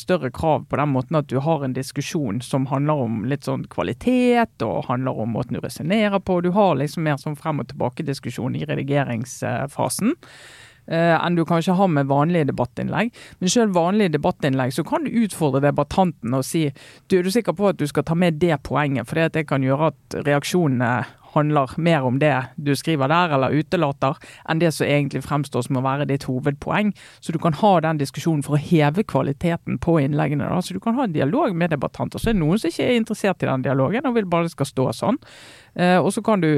større krav på den måten at du har en diskusjon som handler om litt sånn kvalitet, og handler om måten du resonnerer på. Du har liksom mer sånn frem og tilbake-diskusjon i redigeringsfasen. enn du kanskje har med vanlige debattinnlegg. Men selv vanlige debattinnlegg så kan du utfordre debattanten og si du er du sikker på at du skal ta med det poenget, for det kan gjøre at reaksjonene handler mer om det du skriver der, eller utelater, enn det som egentlig fremstår som å være ditt hovedpoeng. Så du kan ha den diskusjonen for å heve kvaliteten på innleggene. Da. Så du kan ha en dialog med debattanter. Så er det noen som ikke er interessert i den dialogen og vil bare det skal stå sånn. Eh, og så kan du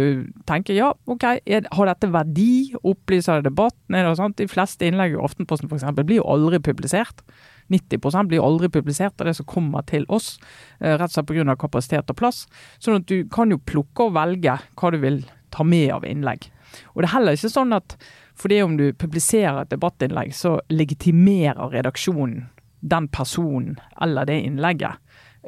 tenke ja, ok, er, har dette verdi? Opplyser det debatten? Er det sant? De fleste innlegg i Aftenposten eksempel, blir jo aldri publisert. 90 blir aldri publisert av det som kommer til oss, eh, rett og slett pga. kapasitet og plass. Sånn at du kan jo plukke og velge hva du vil ta med av innlegg. Og det er heller ikke sånn at fordi om du publiserer et debattinnlegg, så legitimerer redaksjonen den personen eller det innlegget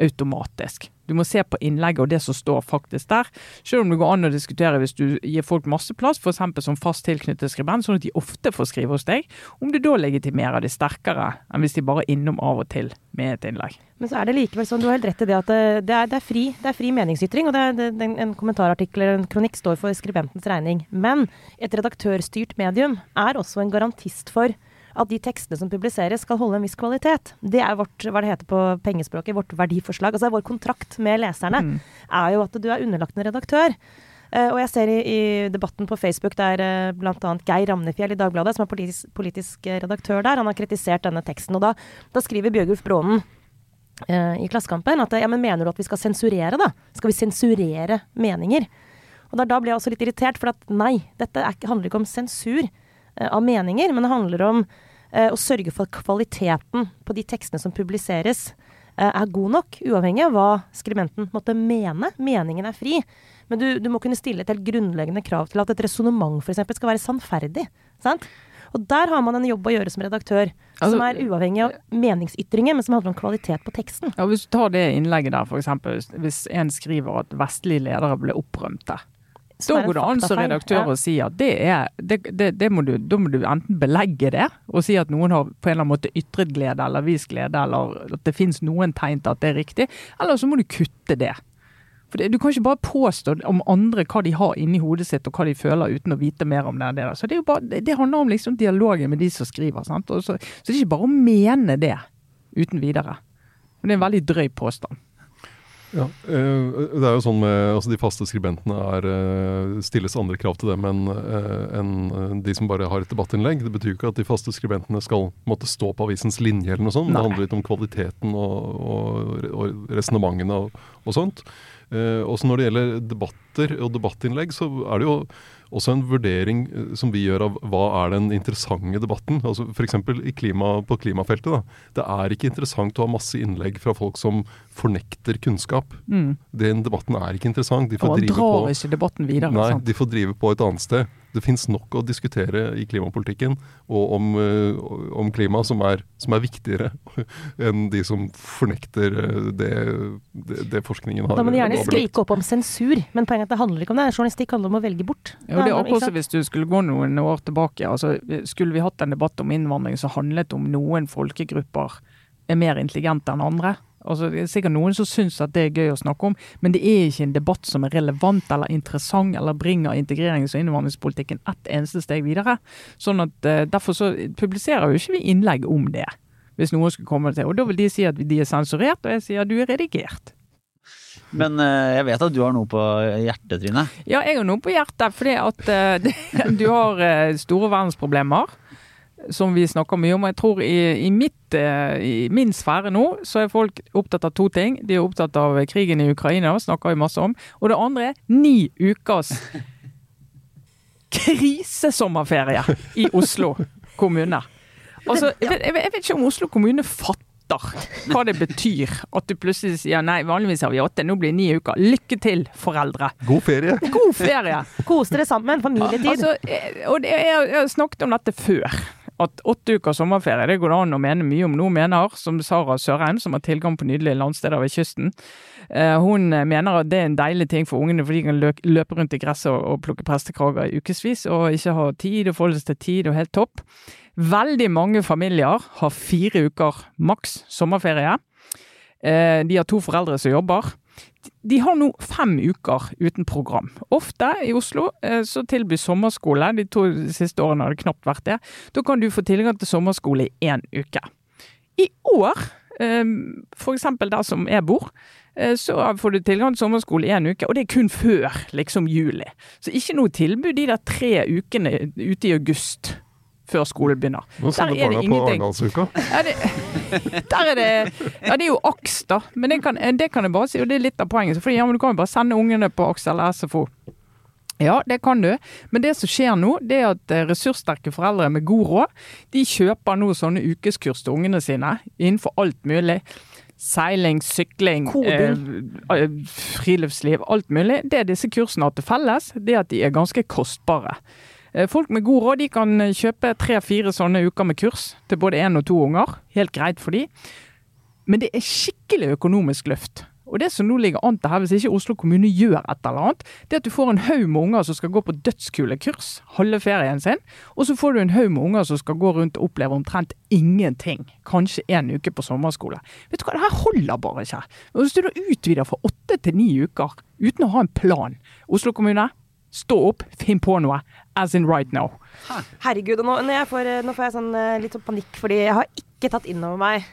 automatisk. Du må se på innlegget og det som står faktisk der. Selv om det går an å diskutere hvis du gir folk masse plass, f.eks. som fast tilknyttet skribent, sånn at de ofte får skrive hos deg, om du da legitimerer de sterkere enn hvis de bare er innom av og til med et innlegg. Men så er det likevel sånn, du har helt rett i det at det, er, det, er, fri, det er fri meningsytring, og er- det, en kommentarartikkel eller en kronikk står for skribentens regning. Men et redaktørstyrt medium er også en garantist for at de tekstene som publiseres skal holde en viss kvalitet. Det er vårt, hva det heter på pengespråket, vårt verdiforslag. Altså vår kontrakt med leserne Mm. er jo at du er underlagt en redaktør. Uh, og jeg ser i, i debatten på Facebook der uh, bl.a. Geir Ramnefjell i Dagbladet, som er politisk, politisk eh, redaktør der, han har kritisert denne teksten. Og da, da skriver Bjørgulf Brånen uh, i Klassekampen at ja, men mener du at vi skal sensurere, da? Skal vi sensurere meninger? Og da, da ble jeg også litt irritert, for at nei, dette er, handler ikke om sensur eh, av meninger, men det handler om eh, å sørge for at kvaliteten på de tekstene som publiseres, eh, er god nok, uavhengig av hva skribenten måtte mene. Meningen er fri. Men du, du må kunne stille et helt grunnleggende krav til at et resonnement f.eks. skal være sannferdig. Sant? Og der har man en jobb å gjøre som redaktør, Altså- som er uavhengig av meningsytringer, men som handler om kvalitet på teksten. Ja, Hvis du tar det innlegget der, f.eks. Hvis en skriver at vestlige ledere ble opprømte. Da går det an som redaktør å si at det er det, det, det må du, Da må du enten belegge det, og si at noen har på en eller annen måte ytret glede eller vist glede, eller at det finnes noen tegn til at det er riktig, eller så må du kutte det. For det, Du kan ikke bare påstå om andre hva de har inni hodet sitt og hva de føler uten å vite mer om det. Så Det bare, det, handler om liksom dialogen med de som skriver. så, så det er ikke bare å mene det uten videre. Men det er en veldig drøy påstand. Ja, eh, det er jo sånn med altså De faste skribentene er, eh, stilles andre krav til dem enn en eh, de som bare har et debattinnlegg. Det betyr jo ikke at de faste skribentene skal måtte stå på avisens linje eller noe sånt. Nei. Det handler litt om kvaliteten og, og, og resonnementene og, og sånt. Også når det gjelder debatter og debattinnlegg, så er det jo også en vurdering som vi gjør av hva er den interessante debatten. Altså F.eks. Klima, på klimafeltet. da. Det er ikke interessant å ha masse innlegg fra folk som fornekter kunnskap. Mm. Den debatten er ikke interessant. De får Og drive drar på ikke debatten videre. Nei, sant? de får drive på et annet sted. Det fins nok å diskutere i klimapolitikken og om, eh, om klima som er, som er viktigere enn de som fornekter eh, det, det, det forskningen har. Da må de gjerne skrike opp om sensur, men poenget er at det handler ikke om det. Journalistikk handler om å velge bort. Ja, det er akkurat som hvis du skulle gå noen år tilbake. altså Skulle vi hatt en debatt om innvandring som handlet om noen folkegrupper er mer intelligente enn andre? Altså, det er sikkert noen som syns at det er gøy å snakke om, men det er ikke en debatt som er relevant eller interessant eller bringer integrerings- og innvandringspolitikken ett eneste steg videre. Sånn at eh, Derfor så publiserer jo ikke vi innlegg om det, hvis noen skulle komme til. Og da vil de si at de er sensurert, og jeg sier at du er redigert. Men uh, jeg vet at du har noe på hjertet, Trine. Ja, jeg har noe på hjertet, fordi at uh, du har uh, store verdensproblemer. Som vi snakker mye om. Jeg tror i, i, mitt, eh, i min sfære nå, så er folk opptatt av to ting. De er opptatt av krigen i Ukraina, snakker vi masse om. Og det andre er ni ukers krisesommerferie i Oslo kommune. Altså, jeg, vet- jeg, vet- ikke om Oslo kommune fatter hva det betyr at du plutselig sier nei, vanligvis har vi åtte, nå blir det ni uker. Lykke til, foreldre. God ferie! God ferie! Kos dere sammen, familietid. Altså, og jeg, jeg har snakket om dette før. At åtte uker sommerferie det går det an å mene mye om. nå, mener, som Sara Sørheim, som har tilgang på nydelige landsteder ved kysten, eh, hun mener at det er en deilig ting for ungene, for de kan løpe rundt i gresset og plukke prestekrager i ukevis, og ikke ha tid og forholde seg til tid, og helt topp. Veldig mange familier har fire uker maks sommerferie. Eh, De har to foreldre som jobber. De har nå fem uker uten program. Ofte i Oslo eh, så tilbyr sommerskole, de to siste årene har det knapt vært det. Da kan du få tilgang til sommerskole i én uke. I år, f.eks. for eksempel der som jeg bor, eh, så får du tilgang til sommerskole i én uke, og det er kun før liksom juli. Så ikke noe tilbud de der tre ukene ute i august før skolen begynner. Nå Der sender er det barna på. Arendalsuka. Ja, det, der er det Ja, det er jo AKS, da. Men det kan, det kan jeg bare si, og det er litt av poenget. For ja, men Du kan jo bare sende ungene på AKS eller SFO. Ja, det kan du. Men det som skjer nå, det er at eh, ressurssterke foreldre med god råd, de kjøper nå sånne ukeskurs til ungene sine innenfor alt mulig. Seiling, sykling, eh, eh, friluftsliv, alt mulig. Det disse kursene har til felles, det er at de er ganske kostbare. Eh, Folk med god råd de kan eh, kjøpe tre-fire sånne uker med kurs til både én og to unger. Helt greit for de. Men det er skikkelig økonomisk løft. Og det som nå ligger an til her, hvis ikke Oslo kommune gjør et eller annet, det er at du får en haug med unger som skal gå på dødskulekurs halve ferien sin, og så får du en haug med unger som skal gå rundt og oppleve omtrent ingenting. Kanskje en uke på sommerskole. Vet du hva, det her holder bare ikke. Hvis du da utvider fra åtte til ni uker uten å ha en plan Oslo kommune, Stå opp, finn på noe. As in right now. Herregud, og nå, når jeg får, nå får jeg sånn, eh, litt sånn panikk, fordi jeg har ikke tatt inn over meg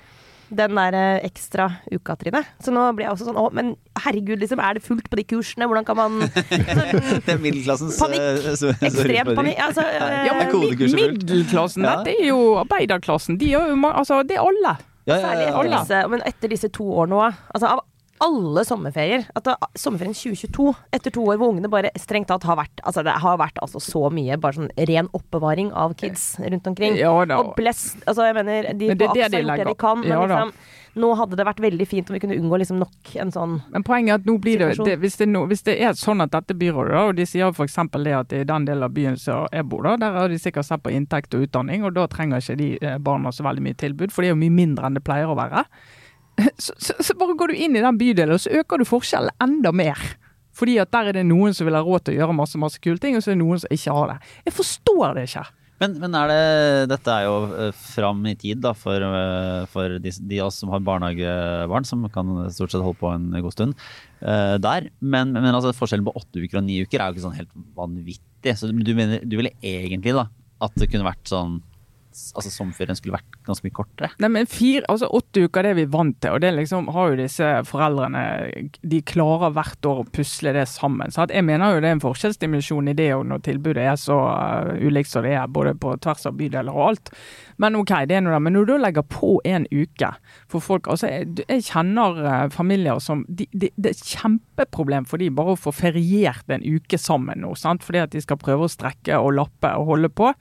den der eh, ekstra uka, Trine. Så nå blir jeg også sånn Å, men herregud, liksom, er det fullt på de kursene? Hvordan kan man sånn, Det er middelklassens Panikk. eh, så- så Ekstrem panikk. Altså, eh, Ja, men? Middelklassen, Ja. dette er jo arbeiderklassen. De er jo, altså, det er alle. Ja, ja, ja, etter disse, men etter disse to årene òg. altså av alle sommerferier at da, Sommerferien 2022, etter to år hvor ungene bare strengt tatt har vært Altså det har vært altså så mye bare sånn ren oppbevaring av kids rundt omkring. Ja da. Og bless Altså jeg mener, de Men det på det AKS de gjort det de kan, men Ja liksom nå hadde det vært veldig fint om vi kunne unngå liksom nok en sånn Men poenget er at nå blir det, det, hvis, det no, hvis det er sånn at dette byrådet, da, og de sier f.eks. det at i den delen av byen som jeg bor, da, der har de sikkert sett på inntekt og utdanning, og da trenger ikke de eh, barna så veldig mye tilbud, for det er jo mye mindre enn det pleier å være. Så, så, så bare går du inn i den bydelen, og så øker du forskjellen enda mer. Fordi at der er det noen som vil ha råd til å gjøre masse masse kule ting, og så er det noen som ikke har det. Jeg forstår det ikke. Men, men er det Dette er jo eh, fram i tid da, for, eh, for de, de oss som har barnehagebarn, som kan stort sett holde på en god stund uh, der. Men, men altså, forskjellen på åtte uker og ni uker er jo ikke sånn helt vanvittig. Så du, mener, du ville egentlig da at det kunne vært sånn Altså sommerferien skulle vært ganske mye kortere? Nei, men fire, altså Åtte uker det er vi vant til, og det liksom har jo disse foreldrene De klarer hvert år å pusle det sammen. Så jeg mener jo det er en forskjellsdimensjon i det og når tilbudet er så uh, ulikt som det er, både på tvers av bydeler og alt. Men ok, det er noe der. Men når du legger på en uke for folk altså Jeg, jeg kjenner uh, familier som de, de, Det er et kjempeproblem for de bare å få feriert en uke sammen nå. sant? Fordi at de skal prøve å strekke og lappe og holde på.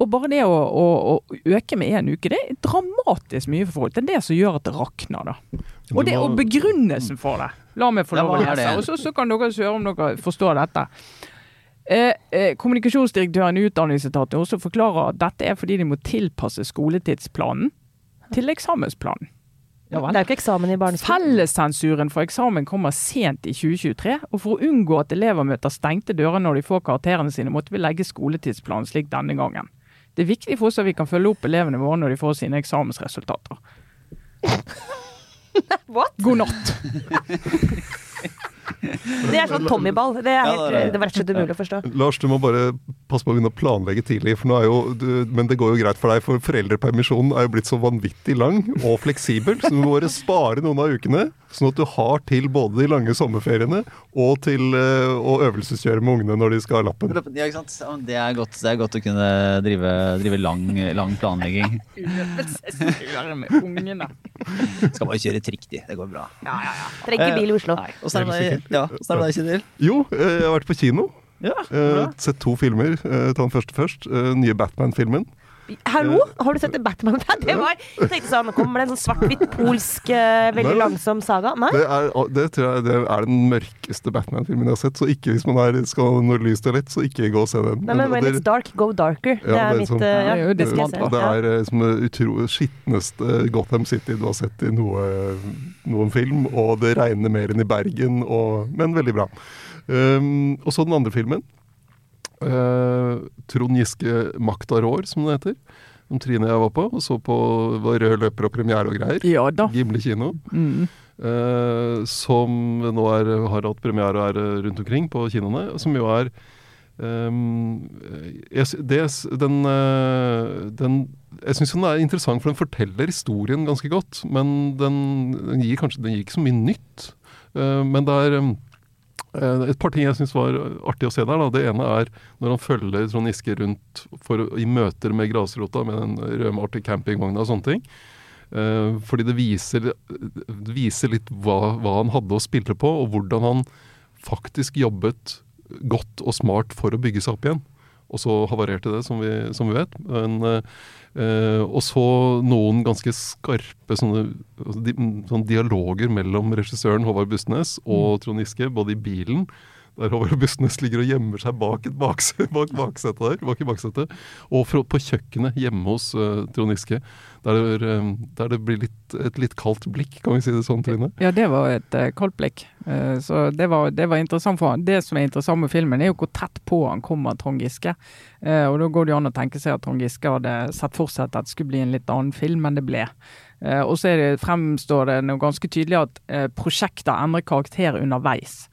Og bare det å, å, å øke med én uke, det er dramatisk mye for folk. Det er det som gjør at det rakner, da. Og, det, og begrunnelsen for det. La meg få lov å lese, og så, så kan dere høre om dere forstår dette. Eh, eh, kommunikasjonsdirektøren i Utdanningsetaten også forklarer at dette er fordi de må tilpasse skoletidsplanen til eksamensplanen. Ja. Det er jo ikke eksamen i barneskolen. Fellessensuren for eksamen kommer sent i 2023, og for å unngå at elever møter stengte dører når de får karakterene sine, måtte vi legge skoletidsplanen slik denne gangen. Det er viktig for oss at vi kan følge opp elevene våre når de får sine eksamensresultater. What? God natt! Det er sånn Tommyball. Det er, helt, det var rett og slett umulig å forstå. Lars, du må bare passe på å begynne å planlegge tidlig. For nå er jo, du, men det går jo greit for deg, for foreldrepermisjonen er jo blitt så vanvittig lang og fleksibel. Så du må bare spare noen av ukene, sånn at du har til både de lange sommerferiene og til eh, å øvelseskjøre med ungene når de skal ha lappen. Ja, ikke sant? Det er godt, det er godt å kunne drive, drive lang, lang planlegging. Øvelseskjøre med ungene. Skal bare kjøre trikk, de. Det går bra. Trenger ikke bil i Oslo. Nei. så er det ja, er det deg, Kjetil? Jo, eh, jeg har vært på kino. Ja, Eh, bra. sett to filmer. Eh, ta den første først. Nye Batman-filmen. Hallo? Har du sett en Batman? Det var, jeg tenkte sånn, Nå kommer det en sånn svart-hvitt polsk, eh, veldig langsom saga. Nei? Det er, det tror jeg det er den mørkeste Batman-filmen jeg har sett. Så ikke hvis man er, skal når lyst og lett, så ikke gå og se den. Nei, men when det- it's dark, go darker. Det Ja, er det er mitt sånn- eh, Det er jo det skal jeg se. Det er eh, som det utro skitneste Gotham City du har sett i noe, noen film. Og det regner mer enn i Bergen, og, men veldig bra. Um, og så den andre filmen. Eh, Trond Giske 'Makta rår', som det heter. Som Trine og jeg var på. Og så på var rød løper og premiere og greier. Ja da. Gimle kino. Mm. eh, som nå er, har hatt premiere og er eh, rundt omkring på kinoene. Som jo er ehm, jeg, det, den, den Jeg syns den er interessant, for den forteller historien ganske godt. Men den, den gir kanskje den gir ikke så mye nytt. Eh, men det er ehm, eh, et par ting jeg syns var artig å se der. Da. Det ene er når han følger Trond Giske rundt for, i møter med grasrota med den rødmalte campingvogna og sånne ting. Eh, fordi det viser, det viser litt hva, hva han hadde å spille på, og hvordan han faktisk jobbet godt og smart for å bygge seg opp igjen. Og så havarerte det, som vi, som vi vet. Men, eh, og så noen ganske skarpe sånne, altså sånne dialoger mellom regissøren Håvard Bustnes og Trond Giske, både i bilen der Håvard Bustnes ligger og gjemmer seg bak, bakse, bak baksetet der, bak i baksetet. Og for, på kjøkkenet hjemme hos uh, Trond Giske, der, eh, der det blir litt, et litt kaldt blikk, kan vi si det sånn, Trine? Ja, det var et uh, kaldt blikk. Uh, så det var, det var interessant for han. Det som er interessant med filmen, er jo hvor tett på han kommer Trond Giske. Og da går det jo an å tenke seg at Trond Giske hadde sett for seg at det skulle bli en litt annen film enn det ble. Og så fremstår det noe ganske tydelig at prosjekter endrer karakter underveis.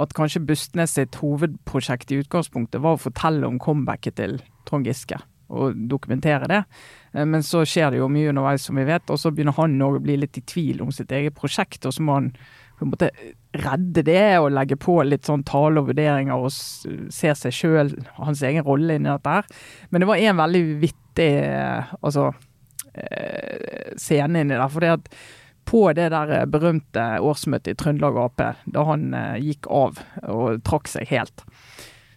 At kanskje Bustnes sitt hovedprosjekt i utgangspunktet var å fortelle om comebacket til Trond Giske. Og dokumentere det. Eh, Men så skjer det jo mye underveis, som vi vet. Og så begynner han å bli litt i tvil om sitt eget prosjekt. Og så må han på en måte redde det og legge på litt sånn tale og vurderinger og se seg sjøl, hans egen rolle inni dette her. Men det var en veldig vittig eh, altså, eh, scene inni der. For det at på det der eh, berømte årsmøtet i Trøndelag Ap, da han eh, gikk av og trakk seg helt,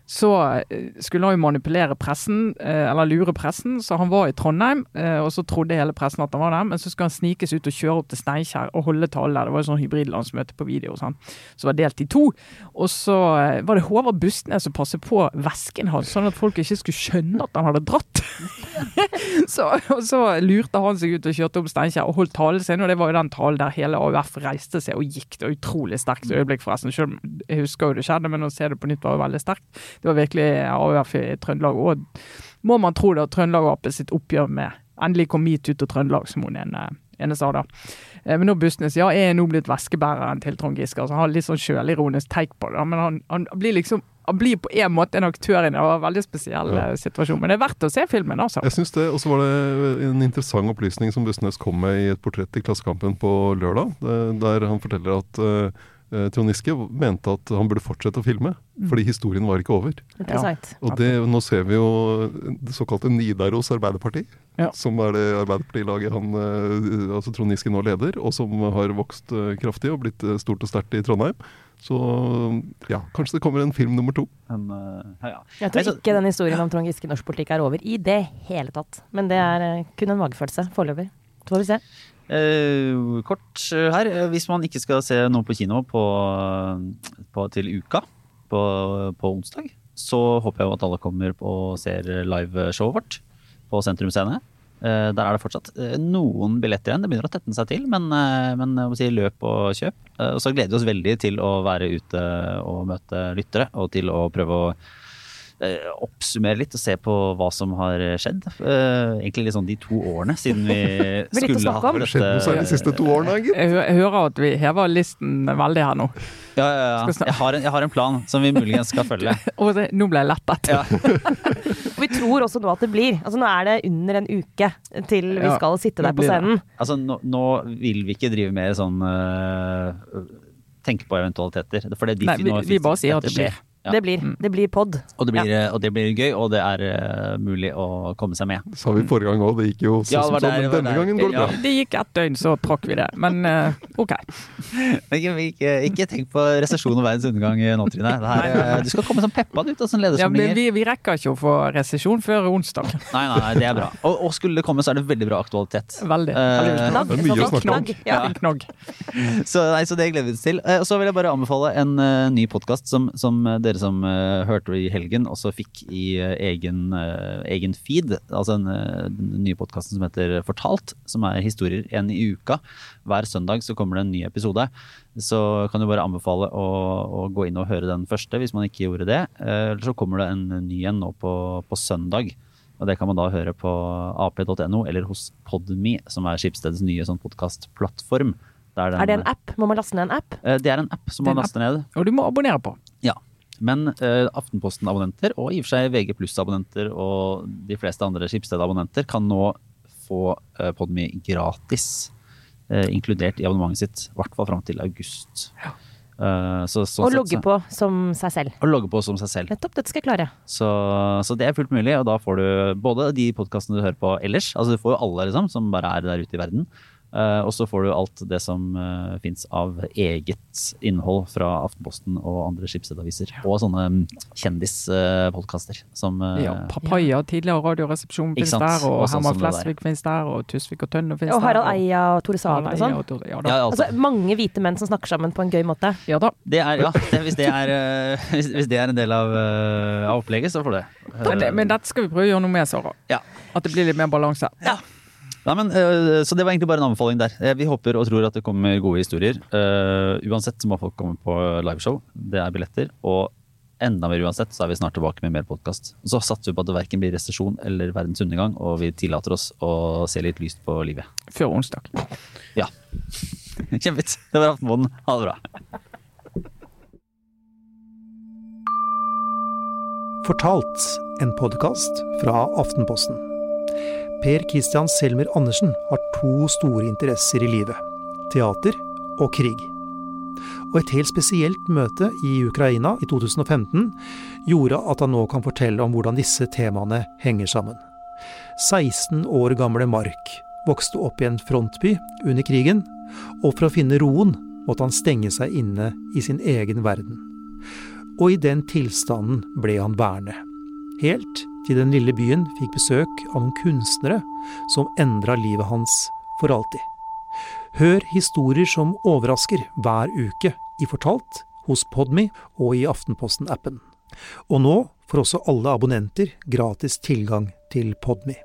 så eh, skulle han jo manipulere pressen, eh, eller lure pressen, så han var i Trondheim, eh, og så trodde hele pressen at han var der, men så skulle han snikes ut og kjøre opp til Steinkjer og holde tale der. Det var jo sånn hybridlandsmøte på video sånn, som var delt i to. Og så var det Håvard Bustnes som passet på vesken hans, sånn at folk ikke skulle skjønne at han hadde dratt. så, og så lurte han seg ut og kjørte opp Steinkjer og holdt talen sin, og det var jo den talen der hele AUF reiste seg og gikk. Det var utrolig sterkt øyeblikk, forresten. Selv jeg husker jo det skjedde, men å se det på nytt var jo veldig sterkt. Det var virkelig AUF i Trøndelag. Og må man tro det, Trøndelag Ap sitt oppgjør med Endelig kom metoo til Trøndelag, som hun ene, ene sa da. Eh, Men nå Bustnes ja, er nå blitt veskebæreren til Trond Giske. Altså, han har litt sånn sjølironisk take på det, men han, han blir liksom han blir på en måte en aktør i det. Var en veldig spesiell Ja. eh, situasjon. Men det er verdt å se filmen, altså. Jeg synes det, Og så var det en interessant opplysning som Bustnes kom med i et portrett i Klassekampen på lørdag, der han forteller at eh, Trond Giske mente at han burde fortsette å filme, fordi historien var ikke over. Ja. Og det, nå ser vi jo det såkalte Nidaros Arbeiderparti, Ja. som er det Arbeiderpartilaget han, eh, altså Trond Giske nå leder, og som har vokst eh, kraftig og blitt eh, stort og sterkt i Trondheim. Så ja, kanskje det kommer en film nummer to. En, eh, ja, ja. Jeg tror ikke den historien om Trond Giske i norsk politikk er over i det hele tatt. Men det er eh, kun en magefølelse foreløpig. Så får vi se. Eh, kort eh, her. eh, Hvis man ikke skal se noe på kino på, på, til uka på, på onsdag, så håper jeg at alle kommer og ser liveshowet vårt på Sentrum Scene. Eh, der er det fortsatt eh, noen billetter igjen. Det begynner å tette seg til, men, men si løp og kjøp. Eh, og så gleder vi oss veldig til å være ute og møte lyttere, og til å prøve å oppsummere litt og se på hva som har skjedd. Eh, egentlig sånn de to årene siden vi skulle hatt Det skjedde noe særlig de siste to årene, gitt. Jeg, jeg hører at vi hever listen veldig her nå. Ja, ja, ja. Jeg har, en, jeg har en plan som vi muligens skal følge. Og det, nå ble jeg lettet. Ja. Og vi tror også nå at det blir. Altså Nå er det under en uke til vi Ja, skal sitte der på scenen. Altså, nå, nå vil vi ikke drive mer sånn uh, Tenke på eventualiteter. For det er de Nei, vi- nå vi bare sier at det blir. Ja. Det blir, det blir pod. Og det, blir, og det blir gøy, og det er uh, mulig å komme seg med. Sa vi forrige gang òg, det gikk jo sånn ja, som sånn, men denne der. gangen går det Ja. bra. Det gikk ett døgn, så trakk vi det. Men uh, OK. Ikke, ikke, ikke tenk på resesjon og verdens undergang nå, Trine. Det her, øh, du skal komme som peppa ut av sånne Ja, vi, vi rekker ikke å få resesjon før onsdag. Nei, nei, nei, det er bra. Og, og skulle det komme, så er det veldig bra aktualitet. Veldig. Uh, det er mye å sånn snakke om. Ja. Fin knogg. Så, nei, så det gleder vi oss til. Eh, Og så vil jeg bare anbefale en eh, ny podkast som, som eh, dere som hørte hørte i helgen, også fikk i eh, egen, eh, egen feed. Altså den, eh, den nye podkasten som heter Fortalt, som er historier en i uka. Hver søndag så kommer det en ny episode. Så kan du bare anbefale å, å gå inn og høre den første, hvis man ikke gjorde det. Eh, Eller så kommer det en ny en nå på, på søndag. Og det kan man da høre på ap.no eller hos Podme, som er Skipstedets nye sånn podkastplattform. Er det en app? Må man laste ned en app? Eh, Det er en app som man laster ned. Og du må abonnere på. Ja. Men eh, Aftenposten-abonnenter, og i og for seg VG Pluss-abonnenter og de fleste andre Skipsted-abonnenter, kan nå få eh, Podmy gratis. Eh, inkludert i abonnementet sitt, i hvert fall fram til august. Eh, så, sånn Og sett logge på som seg selv. Og logge på som seg selv. Nettopp, dette skal jeg klare. Så, så det er fullt mulig, og da får du både de podkastene du hører på ellers, altså du får jo alle liksom, som bare er der ute i verden, og så får du alt det som uh, fins av eget innhold fra Aftenposten og andre skipsstedaviser, og sånne mm, kjendispodkaster som eh, Ja, Papaya, tidligere Radioresepsjon finnes der, og Og sånn Herman. Flesvig finnes der, og Tusvik og Tønne finnes der. Og Harald Eia og Tore Sagen og sånn. Ja, ja, ja, altså, Altså mange hvite menn som snakker sammen på en gøy måte. ja da. det er, ja, det, hvis, det er, uh, hvis, hvis det er en del av, uh, av opplegget, så får det. Men, det, men dette skal vi prøve å gjøre noe med, Sara. Ja. At det blir litt mer balanse. Nei, men, øh, så det var egentlig bare en anbefaling der. Eh, Vi håper og tror at det kommer gode historier. Eh, uansett så må folk komme på liveshow. Det er billetter. Og enda mer uansett så er vi snart tilbake med mer podkast. Så satser vi på at det verken blir resesjon eller verdens undergang, og vi tillater oss å se litt lyst på livet. Før onsdag. Ja. Kjempefint. Det var Aftenposten. Ha det bra. Fortalt, en podkast fra Aftenposten. Per Christian Selmer Andersen har to store interesser i livet. Teater og krig. Og et helt spesielt møte i Ukraina i 2015 gjorde at han nå kan fortelle om hvordan disse temaene henger sammen. 16 år gamle Mark vokste opp i en frontby under krigen, og for å finne roen måtte han stenge seg inne i sin egen verden. Og i den tilstanden ble han værende. Helt til den lille byen fikk besøk av noen kunstnere som endra livet hans for alltid. Hør historier som overrasker hver uke i Fortalt, hos Podme og i Aftenposten-appen. Og nå får også alle abonnenter gratis tilgang til Podmy.